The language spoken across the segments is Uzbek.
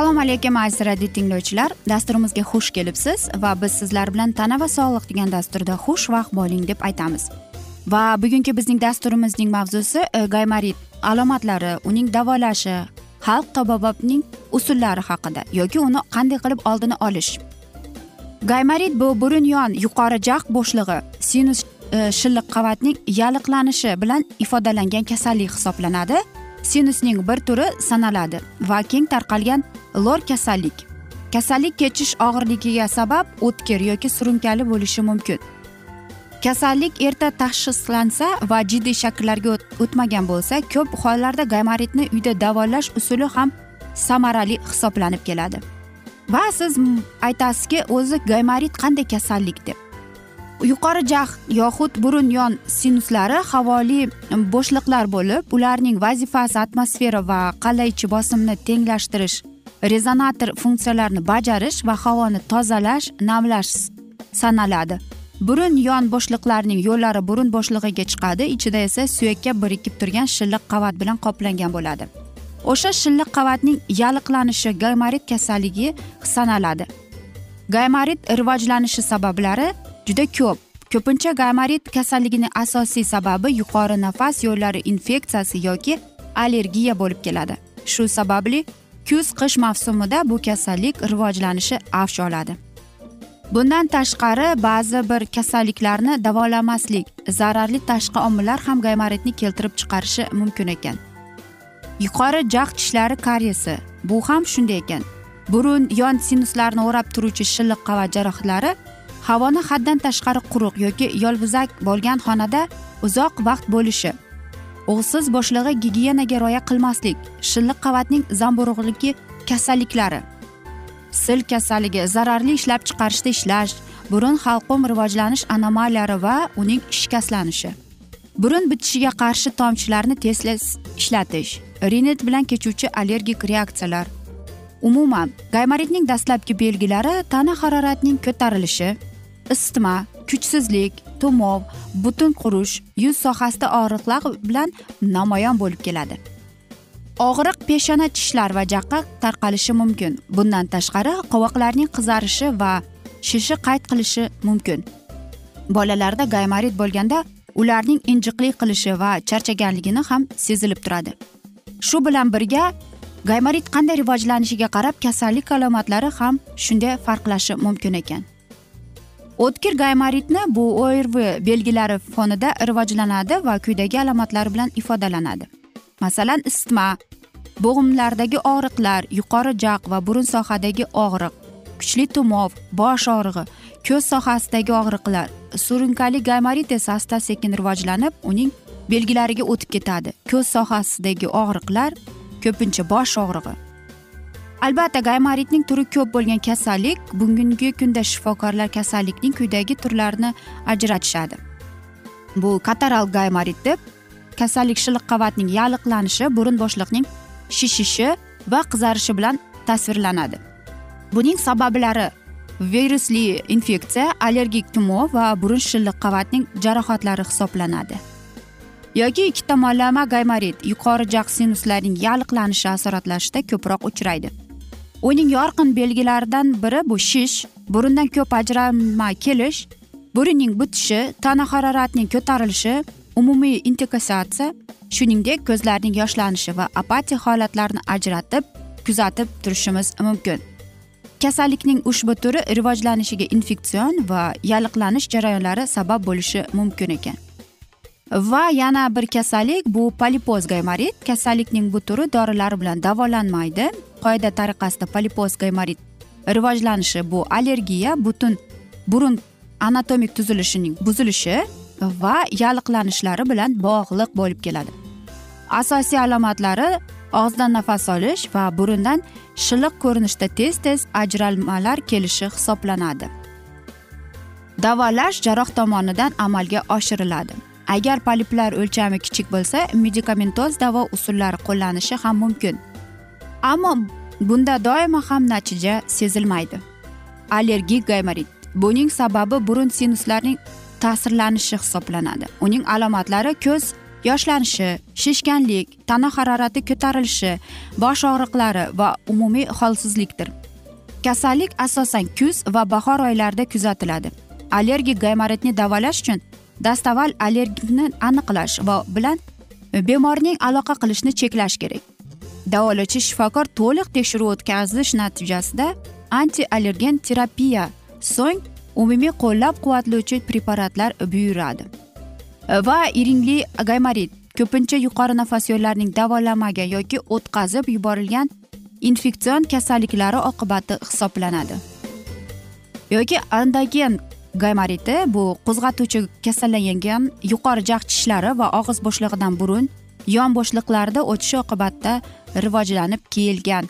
assalomu alaykum aziz radio tinglovchilar. Dasturimizga xush kelibsiz va biz sizlar bilan tana va sog'liq degan dasturda xushvaqt bo'ling deb aytamiz. Va bugungi bizning dasturimizning mavzusi e, gaymarit alomatlari uning davolashi xalq tabobobning usullari haqida yoki uni qanday qilib oldini olish gaymarit bu burun yon yuqori jag' bo'shlig'i sinus e, shilliq qavatning yalliqlanishi bilan ifodalangan kasallik hisoblanadi. Sinusning bir turi sanaladi va keng tarqalgan lor kasallik. Kasallik kechish og'irligiga sabab o'tkir yoki surunkali bo'lishi mumkin. Kasallik erta tashxislansa va jiddiy shakllarga o'tmagan bo'lsa ko'p hollarda gaymaritni uyda davolash usuli ham samarali hisoblanib keladi. Va siz aytasizki o'zi gaymarit qanday kasallik deb. Yuqori jag' yoxud burun yon sinuslari havoli bo'shliqlar bo'lib ularning vazifasi atmosfera va qal'a ichi bosimni tenglashtirish rezonator funksiyalarini bajarish va havoni tozalash namlash sanaladi. Burun yon bo'shliqlarning yo'llari burun bo'shlig'iga chiqadi ichida esa suyakka birikib turgan shilliq qavat bilan qoplangan bo'ladi. O'sha shilliq qavatning yalliqlanishi gaymarit kasalligi sanaladi. Gaymarit rivojlanishi sabablari juda ko'p. Ko'pincha gaymarit kasalligining asosiy sababi yuqori nafas yo'llari infeksiyasi yoki allergiya bo'lib keladi. Shu sababli kuz qish mavsumida bu kasallik rivojlanishi avj oladi. Bundan tashqari ba'zi bir kasalliklarni davolamaslik zararli tashqi omillar ham gaymaritni keltirib chiqarishi mumkin ekan. Yuqori jag' tishlari karyesi bu ham shunday ekan. Burun yon sinuslarni o'rab turuvchi shilliq qavat jarohatlari havoni haddan tashqari quruq yoki yolg'izak bo'lgan xonada uzoq vaqt bo'lishi. O'g'siz bo'shlig'i gigiyenaga rioya qilmaslik shilliq qavatning zamburug'ligi kasalliklari. Sil kasalligi zararli ishlab chiqarishda ishlash burun halqum rivojlanish anomaliyalari va uning shikastlanishi. Burun bitishiga qarshi tomchilarni tez tez ishlatish. Rinit bilan kechuvchi allergik reaksiyalar. Umuman gaymaritning dastlabki belgilari tana haroratining ko'tarilishi isitma kuchsizlik tumov butun qurish yuz sohasida og'riqlar bilan namoyon bo'lib keladi. Og'riq peshona tishlar va jaqqa tarqalishi mumkin. Bundan tashqari qovoqlarning qizarishi va shishi qayd qilishi mumkin. Bolalarda gaymarit bo'lganda ularning injiqlik qilishi va charchaganligini ham sezilib turadi. Shu bilan birga gaymarit qanday rivojlanishiga qarab kasallik alomatlari ham shunday farqlashi mumkin ekan. O'tkir gaymaritni bu orv belgilari fonida rivojlanadi va quyidagi alomatlar bilan ifodalanadi. Masalan isitma bo'g'imlardagi og'riqlar yuqori jag' va burun sohadagi og'riq kuchli tumov bosh og'rig'i ko'z sohasidagi og'riqlar. Surunkali gaymarit esa asta sekin rivojlanib uning belgilariga o'tib ketadi. Ko'z sohasidagi og'riqlar ko'pincha bosh og'rig'i. Albatta gaymaritning turi ko'p bo'lgan kasallik bugungi kunda shifokorlar kasallikning quyidagi turlarini ajratishadi. Bu kataral gaymarit deb kasallik shilliq qavatning yalliqlanishi burun bo'shliqning shishishi va qizarishi bilan tasvirlanadi. Buning sabablari virusli infeksiya allergik tumov va burun shilliq qavatning jarohatlari hisoblanadi. Yoki ikki tomonlama gaymarit yuqori jag sinuslarning yalliqlanishi asoratlashida ko'proq uchraydi. Uning yorqin belgilaridan biri bu shish burundan ko'p ajralma kelish burunning bitishi tana haroratining ko'tarilishi umumiy intoksikatsiya shuningdek ko'zlarning yoshlanishi va apatiya holatlarini ajratib kuzatib turishimiz mumkin. Kasallikning ushbu turi rivojlanishiga infeksion va yalliqlanish jarayonlari sabab bo'lishi mumkin ekan. Va yana bir kasallik bu polipoz gaymarit kasallikning bu turi dorilar bilan davolanmaydi. Qoida tariqasida polipoz gaymarit rivojlanishi bu allergiya butun burun anatomik tuzilishining buzilishi va yalliqlanishlari bilan bog'liq bo'lib keladi. Asosiy alomatlari og'izdan nafas olish va burundan shilliq ko'rinishda tez tez ajralmalar kelishi hisoblanadi. Davolash jarroh tomonidan amalga oshiriladi. Agar poliplar o'lchami kichik bo'lsa medikamentoz davo usullari qo'llanishi ham mumkin. Ammo bunda doimo ham natija sezilmaydi. Allergik gaymarit buning sababi burun sinuslarining ta'sirlanishi hisoblanadi. Uning alomatlari ko'z yoshlanishi shishganlik tana harorati ko'tarilishi bosh og'riqlari va umumiy holsizlikdir. Kasallik asosan kuz va bahor oylarida kuzatiladi. Allergik gaymaritni davolash uchun dastavval allergikni aniqlash va bilan e, bemorning aloqa qilishni cheklash kerak. Davolovchi shifokor to'liq tekshiruv o'tkazish natijasida anti allergen terapiya so'ng umumiy qo'llab quvvatlovchi preparatlar buyuradi. E, va iringli gaymarit ko'pincha yuqori nafas yo'llarining davolanmagan yoki o'tkazib yuborilgan infeksion kasalliklari oqibati hisoblanadi. Yoki andagen gaymariti bu qo'zg'atuvchi kasallangan yuqori jag' tishlari va og'iz bo'shlig'idan burun yon bo'shliqlarida o'tishi oqibatida rivojlanib kelgan.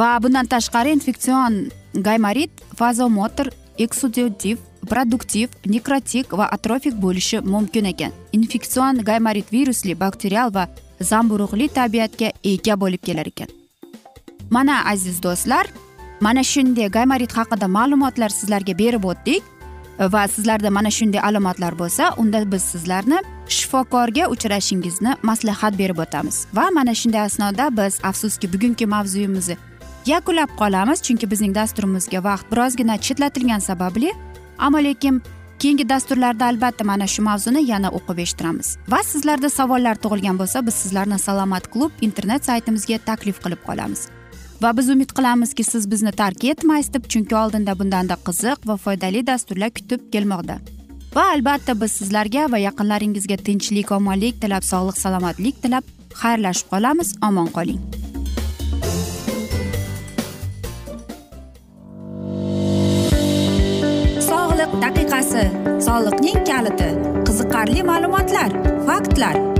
Va bundan tashqari infeksion gaymarit fazomotor eksudativ produktiv nekrotik va atrofik bo'lishi mumkin ekan. Infeksion gaymarit virusli bakterial va zamburug'li tabiatga ega bo'lib kelar ekan. Mana aziz do'stlar mana shunday gaymarit haqida ma'lumotlar sizlarga berib o'tdik. Va sizlarda mana shunday alomatlar bo'lsa unda biz sizlarni shifokorga uchrashingizni maslahat berib o'tamiz. Va mana shunday asnoda biz afsuski bugungi mavzuyimizni yakunlab qolamiz chunki bizning dasturimizga vaqt birozgina chetlatilgani sababli. Ammo lekin keyingi dasturlarda albatta mana shu mavzuni yana o'qib eshittiramiz. Va sizlarda savollar tug'ilgan bo'lsa biz sizlarni salomat klub internet saytimizga taklif qilib qolamiz. Va biz umid qilamizki siz bizni tark etmaysiz deb chunki oldinda bundanda qiziq va foydali dasturlar kutib kelmoqda. Va albatta biz sizlarga va yaqinlaringizga tinchlik omonlik tilab sog'lik salomatlik tilab xayrlashib qolamiz. Omon qoling. Sog'liq daqiqasi. Soliqning kaliti. Qiziqarli ma'lumotlar faktlar.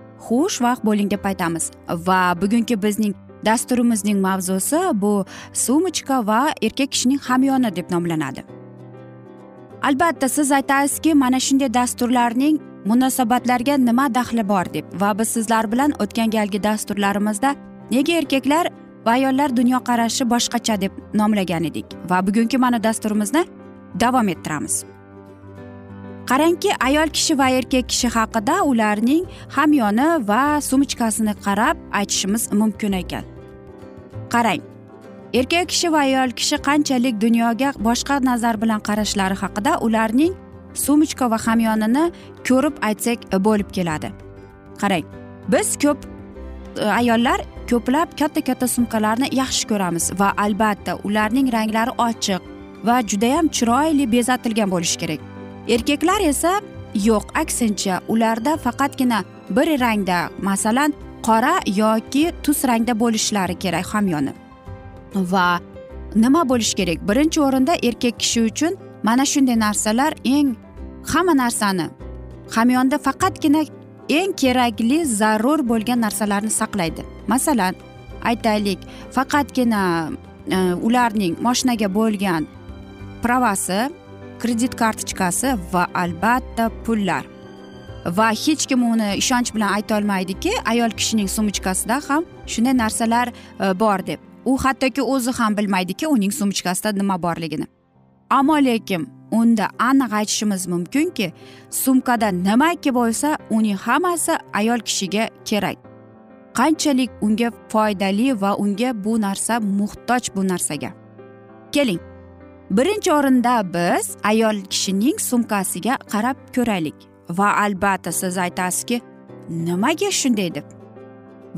xushvaqt bo'ling deb aytamiz. Va bugungi bizning dasturimizning mavzusi bu sumочка va erkak kishining hamyoni deb nomlanadi. Albatta siz aytasizki mana shunday dasturlarning munosabatlarga nima daxli bor deb va biz sizlar bilan o'tgan galgi dasturlarimizda nega erkaklar va ayollar dunyoqarashi boshqacha deb nomlagan edik va bugungi mana dasturimizni davom ettiramiz. Qarangki ayol kishi va erkak kishi haqida ularning hamyoni va sumочкасini qarab aytishimiz mumkin ekan. Qarang erkak kishi va ayol kishi qanchalik dunyoga boshqa nazar bilan qarashlari haqida ularning sumочка va hamyonini ko'rib aytsak e, bo'lib keladi. Qarang biz ko'p e, ayollar ko'plab katta katta sumkalarni yaxshi ko'ramiz va albatta ularning ranglari ochiq va judayam chiroyli bezatilgan bo'lishi kerak. Erkaklar esa yo'q aksincha ularda faqatgina bir rangda masalan qora yoki tus rangda bo'lishlari kerak hamyoni. Va nima bo'lishi kerak? Birinchi o'rinda erkak kishi uchun mana shunday narsalar eng hamma narsani hamyonda faqatgina eng kerakli zarur bo'lgan narsalarni saqlaydi. Masalan aytaylik faqatgina e, ularning moshinaga bo'lgan pravasi kredit kartochkasi va albatta pullar. Va hech kim uni ishonch bilan aytolmaydiki ayol kishining sumочкасida ham shunday narsalar e, bor deb. U hattoki o'zi ham bilmaydiki uning sumочкасida nima borligini. Ammo lekin unda aniq aytishimiz mumkinki sumkada nimaki bo'lsa uning hammasi ayol kishiga kerak. Qanchalik unga foydali va unga bu narsa muhtoj bu narsaga. Keling. Birinchi o'rinda biz ayol kishining sumkasiga qarab ko'raylik. Va albatta siz aytasizki nimaga shunday deb?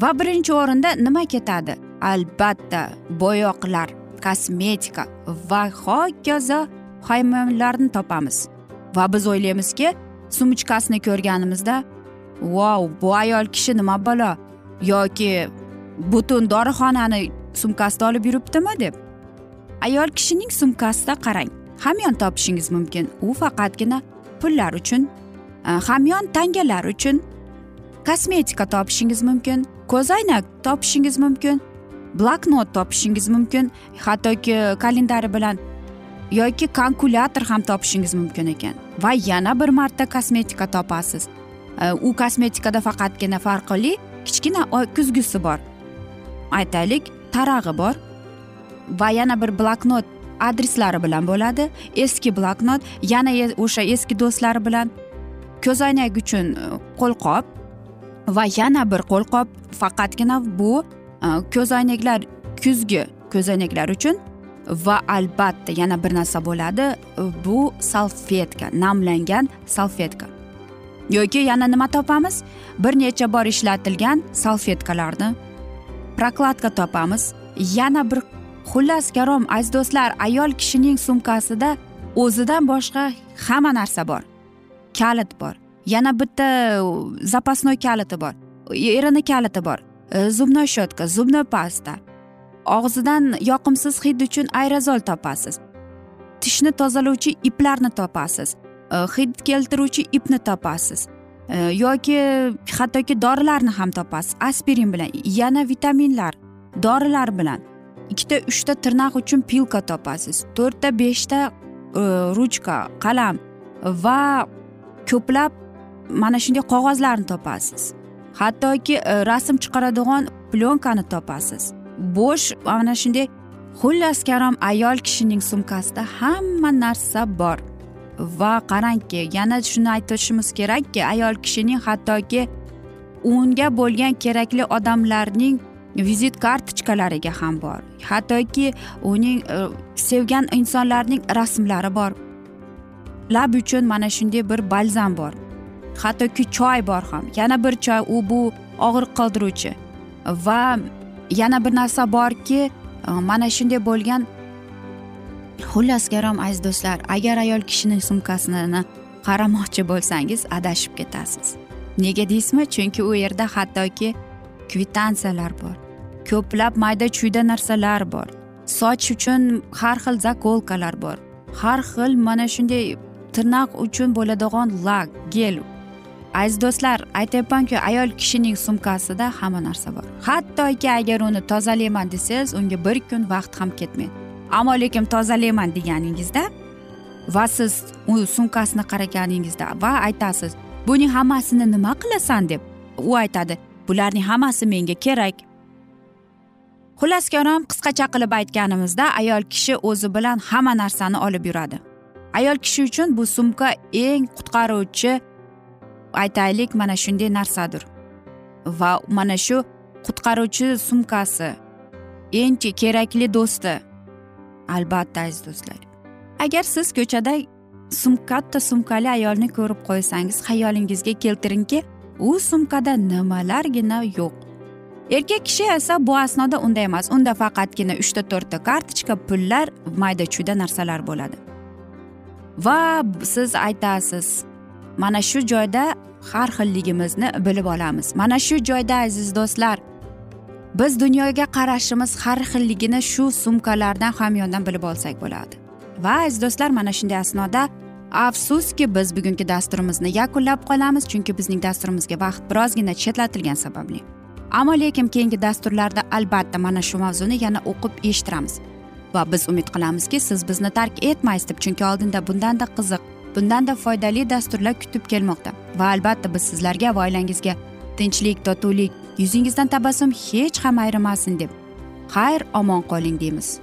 Va birinchi o'rinda nima ketadi? Albatta bo'yoqlar kosmetika va hokazo hayvonlarni topamiz. Va biz o'ylaymizki sumочкасini ko'rganimizda vau bu ayol kishi nima balo yoki butun dorixonani sumkasida olib yuribdimi? deb. Ayol kishining sumkasida qarang. Hamyon topishingiz mumkin. U faqatgina pullar uchun e, hamyon tangalar uchun. Kosmetika topishingiz mumkin ko'zoynak topishingiz mumkin bloknot topishingiz mumkin hattoki kalendari bilan yoki kalkulyator ham topishingiz mumkin ekan. Va yana bir marta kosmetika topasiz. E, u kosmetikada faqatgina farqli kichkina kuzgisi bor. Aytaylik tarag'i bor. Va yana bir bloknot adreslari bilan bo'ladi. Eski bloknot yana o'sha eski do'stlari bilan ko'zoynak uchun e, qo'lqop va yana bir qo'lqop. Faqatgina bu e, ko'zoynaklar kuzgi ko'zoynaklar uchun va albatta yana bir narsa bo'ladi. E, bu salfetka namlangan salfetka. Yoki yana nima topamiz? Bir necha bor ishlatilgan salfetkalarni prokladka topamiz. Yana bir xullas karom aziz do'stlar ayol kishining sumkasida o'zidan boshqa hamma narsa bor. Kalit bor. Yana bitta запасной kaliti bor. Erini kaliti bor. E, zubnoy щетка zubnoy pasta og'zidan yoqimsiz hid uchun aerozol topasiz. Tishni tozalovchi iplarni topasiz. E, hid keltiruvchi ipni topasiz. E, yoki hattoki dorilarni ham topasiz. Aspirin bilan yana vitaminlar dorilar bilan. Ikkita uchta tirnoq uchun pilka topasiz. To'rtta beshta e, ruchka qalam va ko'plab mana shunday qog'ozlarni topasiz. Hattoki e, rasm chiqaradigan plyonkani topasiz. Bo'sh mana shunday xullas karom ayol kishining sumkasida hamma narsa bor. Va qarangki yana shuni aytishimiz kerakki ayol kishining hattoki unga bo'lgan kerakli odamlarning vizit kartochkalariga ham bor. Hattoki uning e, sevgan insonlarning rasmlari bor. Lab uchun mana shunday bir balzam bor. Hattoki choy bor ham. Yana bir choy u bu og'riq qoldiruvchi. Va yana bir narsa borki e, mana shunday bo'lgan xullas karom aziz do'stlar agar ayol kishining sumkasini qaramoqchi bo'lsangiz adashib ketasiz nega deysizmi? Chunki u yerda hattoki kvitansiyalar bor. Ko'plab mayda chuyda narsalar bor. Soch uchun har xil zakolkalar bor. Har xil mana shunday tirnoq uchun bo'ladigan lak gel. Aziz do'stlar aytyapmanku ayol kishining sumkasida hamma narsa bor. Hattoki agar uni tozalayman desangiz unga bir kun vaqt ham ketmaydi. Ammo lekin tozalayman deganingizda va siz u sumkasini qaraganingizda va aytasiz buning hammasini nima qilasan? deb u aytadi. Bularning hammasi menga kerak. Xullas kalom qisqacha qilib aytganimizda ayol kishi o'zi bilan hamma narsani olib yuradi. Ayol kishi uchun bu sumka eng qutqaruvchi aytaylik mana shunday narsadir. Va mana shu qutqaruvchi sumkasi eng kerakli do'sti. Albatta aziz do'stlar. Agar siz ko'chada sum katta sumkali ayolni ko'rib qo'ysangiz xayolingizga keltiringki u sumkada nimalargina yo'q. Erkak kishi esa bu asnoda unday emas. Unda faqatgina uchta to'rtta kartochka pullar mayda chuyda narsalar bo'ladi. Va siz aytasiz mana shu joyda har xilligimizni bilib olamiz. Mana shu joyda aziz do'stlar biz dunyoga qarashimiz har xilligini shu sumkalardan hamyondan bilib olsak bo'ladi. Va aziz do'stlar mana shunday asnoda afsuski biz bugungi dasturimizni yakunlab qolamiz chunki bizning dasturimizga vaqt birozgina chetlatilgani sababli. Ammo lekin keyingi dasturlarda albatta mana shu mavzuni yana o'qib eshittiramiz. Va biz umid qilamizki siz bizni tark etmaysiz deb chunki oldinda bundanda qiziq bundanda foydali dasturlar kutib kelmoqda. Va albatta biz sizlarga va oilangizga tinchlik totuvlik yuzingizdan tabassum hech ham ayrimasin deb xayr omon qoling deymiz.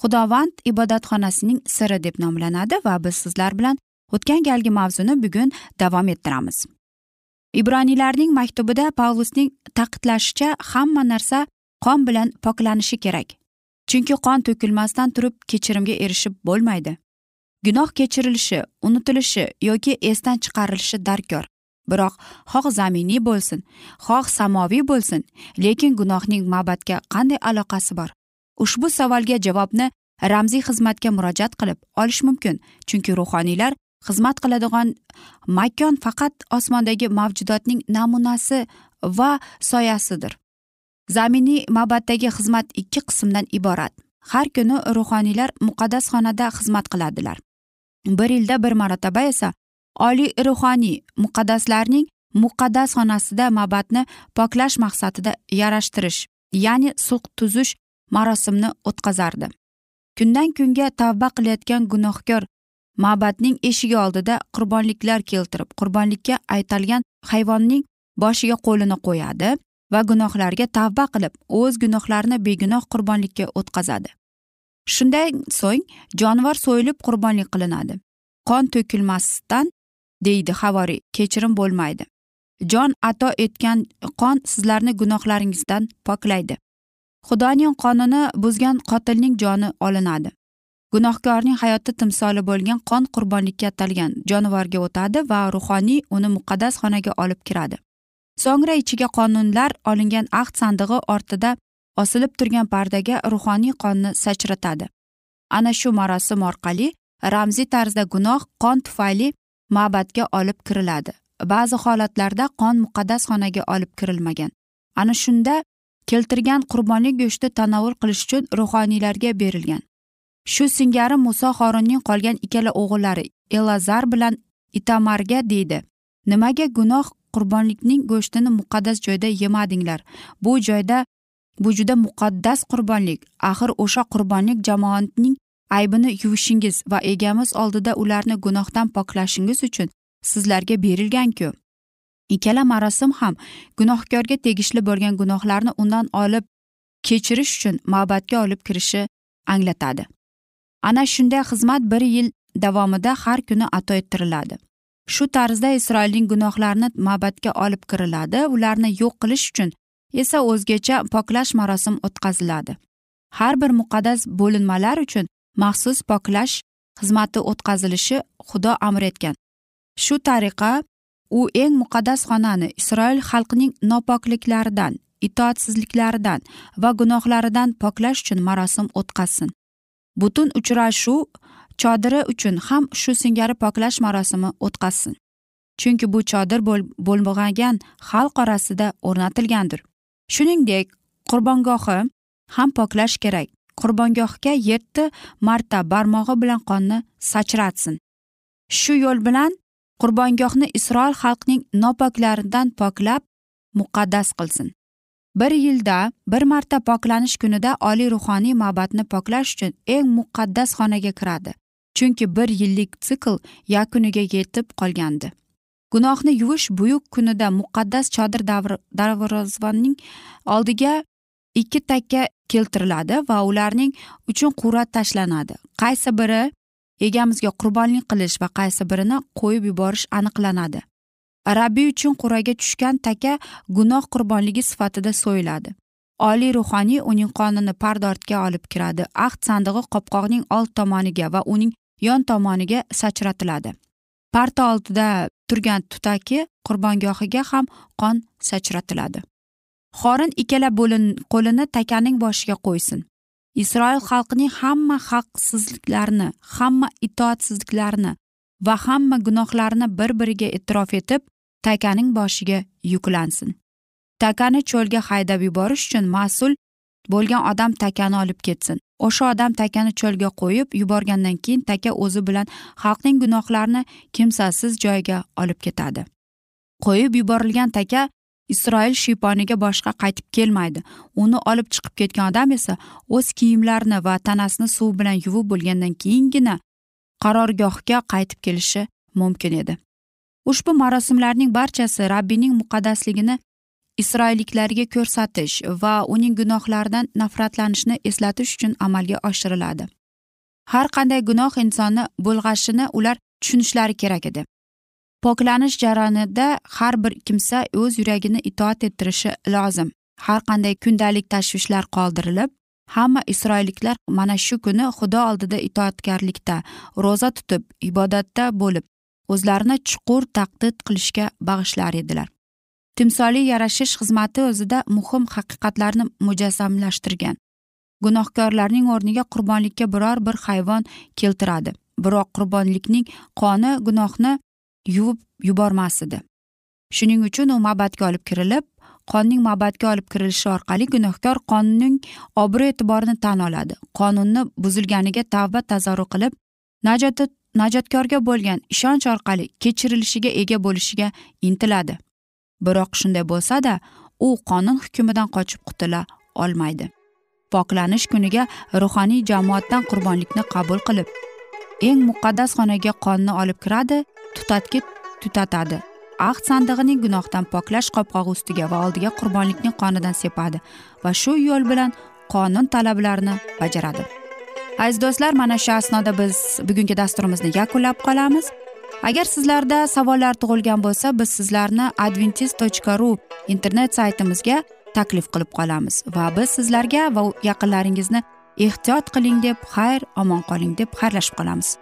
xudovand ibodatxonasining siri deb nomlanadi va biz sizlar bilan o'tgan galgi mavzuni bugun davom ettiramiz. Ibroniylarning maktubida pavlusning ta'kidlashicha hamma narsa qon bilan poklanishi kerak. Chunki qon to'kilmasdan turib kechirimga erishib bo'lmaydi. Gunoh kechirilishi unutilishi yoki esdan chiqarilishi darkor. Biroq xoh zaminiy bo'lsin xoh samoviy bo'lsin lekin gunohning mabadga qanday aloqasi bor? Ushbu savolga javobni ramziy xizmatga murojaat qilib olish mumkin. Chunki ruhoniylar xizmat qiladigan makon faqat osmondagi mavjudotning namunasi va soyasidir. Zaminiy mabaddagi xizmat ikki qismdan iborat. Har kuni ruhoniylar muqaddas xonada xizmat qiladilar. Bir yilda bir marotaba esa oliy ruhoniy muqaddaslarning muqaddas xonasida mabadni poklash maqsadida yarashtirish ya'ni sulh tuzish marosimni o'tkazardi. Kundan kunga tavba qilayotgan gunohkor ma'badning eshigi oldida qurbonliklar keltirib qurbonlikka aytalgan hayvonning boshiga qo'lini qo'yadi va gunohlarga tavba qilib o'z gunohlarini begunoh qurbonlikka o'tkazadi. Shundan so'ng jonivor so'yilib qurbonlik qilinadi. Qon to'kilmasdan deydi havoriy kechirim bo'lmaydi. Jon ato etgan qon sizlarni gunohlaringizdan poklaydi. Xudoning qonini buzgan qotilning joni olinadi. Gunohkorning hayoti timsoli bo'lgan qon qurbonlikka atalgan jonivorga o'tadi va ruhoniy uni muqaddas xonaga olib kiradi. So'ngra ichiga qonunlar olingan ahd sandig'i ortida osilib turgan pardaga ruhoniy qonni sachratadi ana shu marosim orqali ramziy tarzda gunoh qon tufayli ma'badga olib kiriladi. Ba'zi holatlarda qon muqaddas xonaga olib kirilmagan. Ana shunda keltirgan qurbonlik go'shti tanovul qilish uchun ruhoniylarga berilgan. Shu singari muso xorinning qolgan ikkala o'g'illari elazar bilan itamarga deydi nimaga gunoh qurbonlikning go'shtini muqaddas joyda yemadinglar? Bu joyda bu juda muqaddas qurbonlik. Axir o'sha qurbonlik jamoatning aybini yuvishingiz va egamiz oldida ularni gunohdan poklashingiz uchun sizlarga berilganku. Ikkala marosim ham gunohkorga tegishli bo'lgan gunohlarni undan olib kechirish uchun ma'batga olib kirishi anglatadi. Ana shunday xizmat bir yil davomida har kuni ato ettiriladi. Shu tarzda isroilning gunohlarini ma'batga olib kiriladi ularni yo'q qilish uchun esa o'zgacha poklash marosim o'tkaziladi. Har bir muqaddas bo'linmalar uchun maxsus poklash xizmati o'tkazilishi xudo amr etgan. Shu tariqa u eng muqaddas xonani isroil xalqining nopokliklaridan itoatsizliklaridan va gunohlaridan poklash uchun marosim o'tkazsin butun uchrashuv chodiri uchun ham shu singari poklash marosimi o'tkazsin chunki bu chodir bo'lmagan xalq orasida o'rnatilgandir. Shuningdek qurbongohi ham poklash kerak. Qurbongohga yetti marta barmog'i bilan qonni sachratsin. Shu yo'l bilan qurbongohni isroil xalqining nopoklaridan poklab muqaddas qilsin. Bir yilda bir marta poklanish kunida oliy ruhoniy ma'batni poklash uchun eng muqaddas xonaga kiradi. Chunki bir yillik sikl yakuniga yetib qolgandi. Gunohni yuvish buyuk kunida muqaddas chodir darvozabonning oldiga ikki takka keltiriladi va ularning uchun qur'a tashlanadi. Qaysi biri egamizga qurbonlik qilish va qaysi birini qo'yib yuborish aniqlanadi. Rabbiy uchun qur'aga tushgan taka gunoh qurbonligi sifatida so'yiladi. Oliy ruhoniy uning qonini pardortga olib kiradi. Ahd sandig'i qopqoqning old tomoniga va uning yon tomoniga sachratiladi. Parta oldida turgan tutaki qurbongohiga ham qon sachratiladi. Xorin ikkala bo'lin qo'lini takaning boshiga qo'ysin. Isroil xalqining hamma haqsizliklarini hamma itoatsizliklarini va hamma gunohlarini bir biriga e'tirof etib takaning boshiga yuklansin. Takani cho'lga haydab yuborish uchun mas'ul bo'lgan odam takani olib ketsin. O'sha odam takani cho'lga qo'yib yuborgandan keyin taka o'zi bilan xalqning gunohlarini kimsasiz joyga olib ketadi. Qo'yib yuborilgan taka isroil shiyponiga boshqa qaytib kelmaydi. Uni olib chiqib ketgan odam esa o'z kiyimlarini va tanasini suv bilan yuvib bo'lgandan keyingina qarorgohga qaytib kelishi mumkin edi. Ushbu marosimlarning barchasi rabbiyning muqaddasligini isroilliklarga ko'rsatish va uning gunohlaridan nafratlanishni eslatish uchun amalga oshiriladi. Har qanday gunoh insonni bulg'ashini ular tushunishlari kerak edi. Poklanish jarayonida har bir kimsa o'z yuragini itoat ettirishi lozim. Har qanday kundalik tashvishlar qoldirilib hamma isroilliklar mana shu kuni xudo oldida itoatkorlikda ro'za tutib ibodatda bo'lib o'zlarini chuqur taqdid qilishga bag'ishlar edilar. Timsoliy yarashish xizmati o'zida muhim haqiqatlarni mujassamlashtirgan. Gunohkorlarning o'rniga qurbonlikka biror bir hayvon keltiradi. Biroq qurbonlikning qoni gunohni yuvib yubormas edi. Shuning uchun u mabadga olib kirilib qonning mabadga olib kirilishi orqali gunohkor qonunning obro' e'tiborini tan oladi. Qonunni buzilganiga tavba tazarru qilib najoti najotkorga bo'lgan ishonch orqali kechirilishiga ega bo'lishiga intiladi. Biroq shunday bo'lsada u qonun hukmidan qochib qutula olmaydi. Poklanish kuniga ruhoniy jamoatdan qurbonlikni qabul qilib eng muqaddas xonaga qonni olib kiradi tutatgi tutatadi. Ahd sandig'ining gunohdan poklash qopqog'i ustiga va oldiga qurbonlikning qonidan sepadi va shu yo'l bilan qonun talablarini bajaradi. Aziz do'stlar mana shu asnoda biz bugungi dasturimizni yakunlab qolamiz. Agar sizlarda savollar tug'ilgan bo'lsa biz sizlarni adventis tochka ru internet saytimizga taklif qilib qolamiz va biz sizlarga va yaqinlaringizni ehtiyot qiling deb xayr omon qoling deb xayrlashib qolamiz.